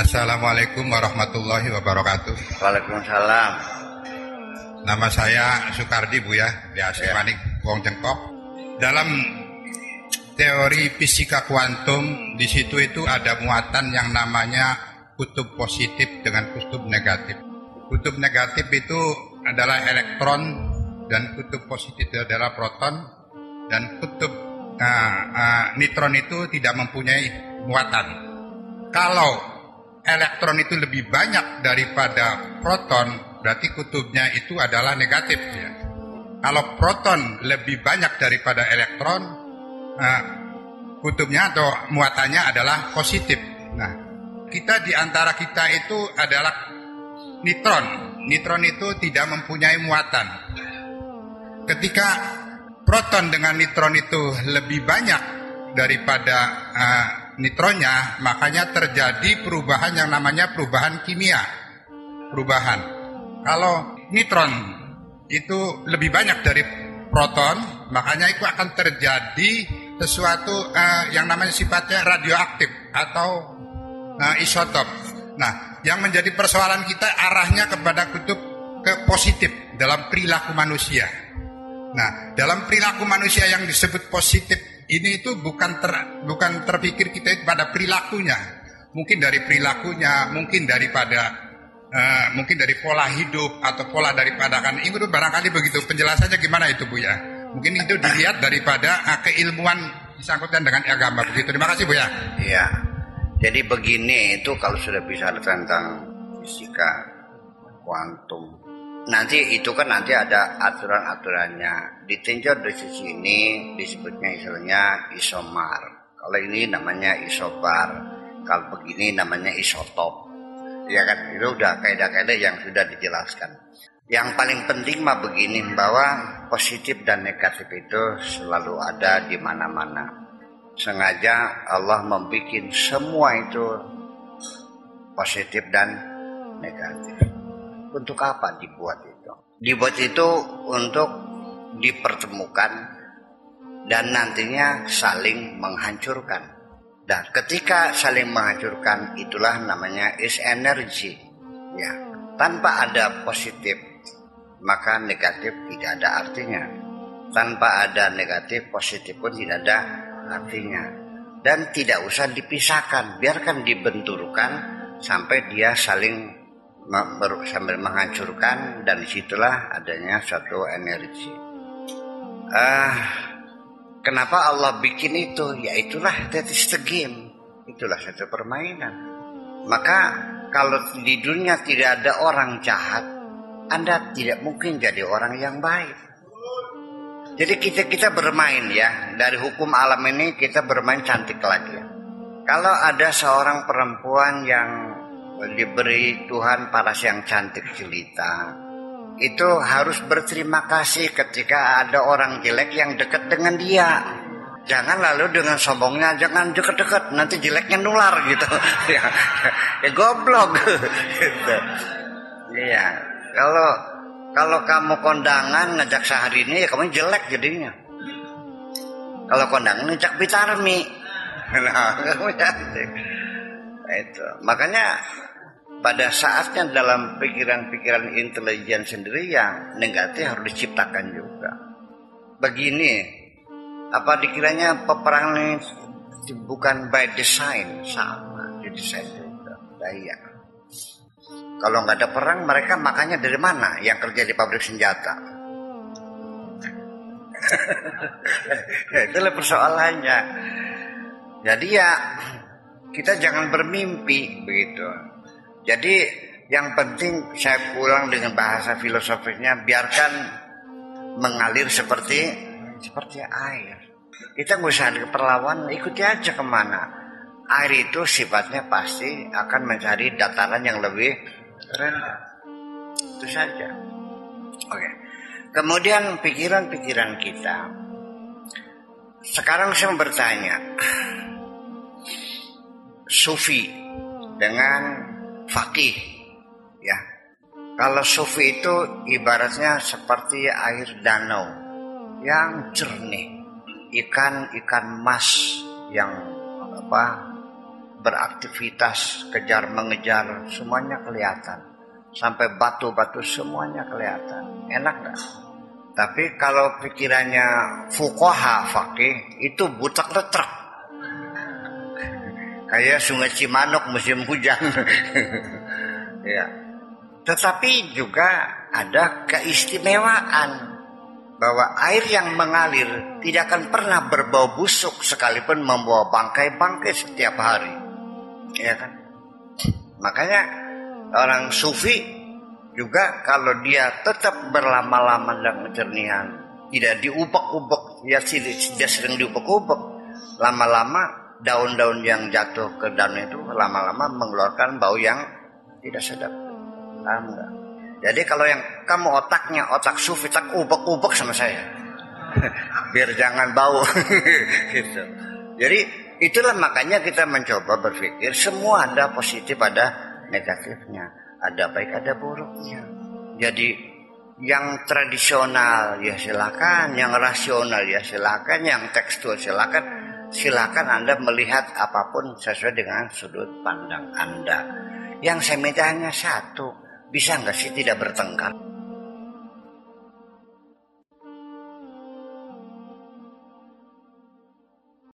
Assalamualaikum warahmatullahi wabarakatuh. Waalaikumsalam. Nama saya Sukardi Bu ya, biasa ya. Manik Wong Cengkok. Dalam teori fisika kuantum di situ itu ada muatan yang namanya kutub positif dengan kutub negatif. Kutub negatif itu adalah elektron dan kutub positif itu adalah proton dan kutub uh, uh, neutron itu tidak mempunyai muatan. Kalau elektron itu lebih banyak daripada proton, berarti kutubnya itu adalah negatif ya. Kalau proton lebih banyak daripada elektron, uh, kutubnya atau muatannya adalah positif. Nah, kita di antara kita itu adalah nitron. Nitron itu tidak mempunyai muatan. Ketika proton dengan nitron itu lebih banyak daripada uh, nitronnya, makanya terjadi perubahan yang namanya perubahan kimia. Perubahan. Kalau nitron itu lebih banyak dari proton, makanya itu akan terjadi sesuatu uh, yang namanya sifatnya radioaktif atau uh, isotop. Nah, yang menjadi persoalan kita arahnya kepada kutub ke positif dalam perilaku manusia. Nah, dalam perilaku manusia yang disebut positif ini itu bukan ter, bukan terpikir kita pada perilakunya, mungkin dari perilakunya, mungkin daripada uh, mungkin dari pola hidup atau pola daripada kan. Itu barangkali begitu. Penjelasannya gimana itu bu ya? Mungkin itu dilihat daripada uh, keilmuan disangkutkan dengan agama. Begitu. Terima kasih bu ya. Iya. Jadi begini itu kalau sudah bisa tentang fisika kuantum nanti itu kan nanti ada aturan-aturannya. Ditinjau dari sisi ini disebutnya istilahnya isomar. Kalau ini namanya isobar. Kalau begini namanya isotop. Ya kan? Itu udah kaidah-kaidah yang sudah dijelaskan. Yang paling penting mah begini bahwa positif dan negatif itu selalu ada di mana-mana. Sengaja Allah membuat semua itu positif dan negatif untuk apa dibuat itu dibuat itu untuk dipertemukan dan nantinya saling menghancurkan dan ketika saling menghancurkan itulah namanya is energy. Ya, tanpa ada positif maka negatif tidak ada artinya. Tanpa ada negatif positif pun tidak ada artinya. Dan tidak usah dipisahkan, biarkan dibenturkan sampai dia saling sambil menghancurkan dan di situlah adanya suatu energi. Uh, Kenapa Allah bikin itu? Ya itulah that is the game. Itulah satu permainan. Maka kalau di dunia tidak ada orang jahat, Anda tidak mungkin jadi orang yang baik. Jadi kita kita bermain ya dari hukum alam ini kita bermain cantik lagi. Kalau ada seorang perempuan yang diberi Tuhan paras yang cantik jelita, itu harus berterima kasih ketika ada orang jelek yang dekat dengan dia. Jangan lalu dengan sombongnya jangan dekat-dekat nanti jeleknya nular gitu. ya, ya goblok gitu. Iya. Kalau kalau kamu kondangan ngajak sehari ini ya kamu jelek jadinya. Kalau kondangan ngajak bitarmi. Nah, kamu cantik. Nah, itu. Makanya pada saatnya dalam pikiran-pikiran intelijen sendiri yang negatif harus diciptakan juga. Begini, apa dikiranya peperangan ini bukan by design sama, di desain juga. Daya. Kalau nggak ada perang, mereka makanya dari mana? Yang kerja di pabrik senjata. Itulah persoalannya. Jadi ya kita jangan bermimpi begitu jadi yang penting saya pulang dengan bahasa filosofisnya biarkan mengalir seperti seperti air. Kita nggak usah ada perlawan, ikuti aja ke mana. Air itu sifatnya pasti akan mencari dataran yang lebih rendah. Itu saja. Oke. Kemudian pikiran-pikiran kita. Sekarang saya bertanya. Sufi dengan fakih ya kalau sufi itu ibaratnya seperti air danau yang jernih ikan-ikan mas yang apa beraktivitas, kejar mengejar, semuanya kelihatan. Sampai batu-batu semuanya kelihatan. Enak gak? Tapi kalau pikirannya fukoha fakih itu butak letrak. Kayak sungai Cimanuk musim hujan. ya. Tetapi juga ada keistimewaan bahwa air yang mengalir tidak akan pernah berbau busuk sekalipun membawa bangkai-bangkai setiap hari. Ya kan? Makanya orang sufi juga kalau dia tetap berlama-lama dalam kejernihan, tidak diubek-ubek, ya tidak sering diubek-ubek, lama-lama daun-daun yang jatuh ke daun itu lama-lama mengeluarkan bau yang tidak sedap. Paham? Jadi kalau yang kamu otaknya otak sufi tak ubek-ubek sama saya. Biar jangan bau gitu. Jadi itulah makanya kita mencoba berpikir semua ada positif ada negatifnya. Ada baik ada buruknya. Jadi yang tradisional ya silakan, yang rasional ya silakan, yang tekstual silakan. Silakan Anda melihat apa pun sesuai dengan sudut pandang Anda. Yang saya minta hanya satu, bisa nggak sih tidak bertengkar?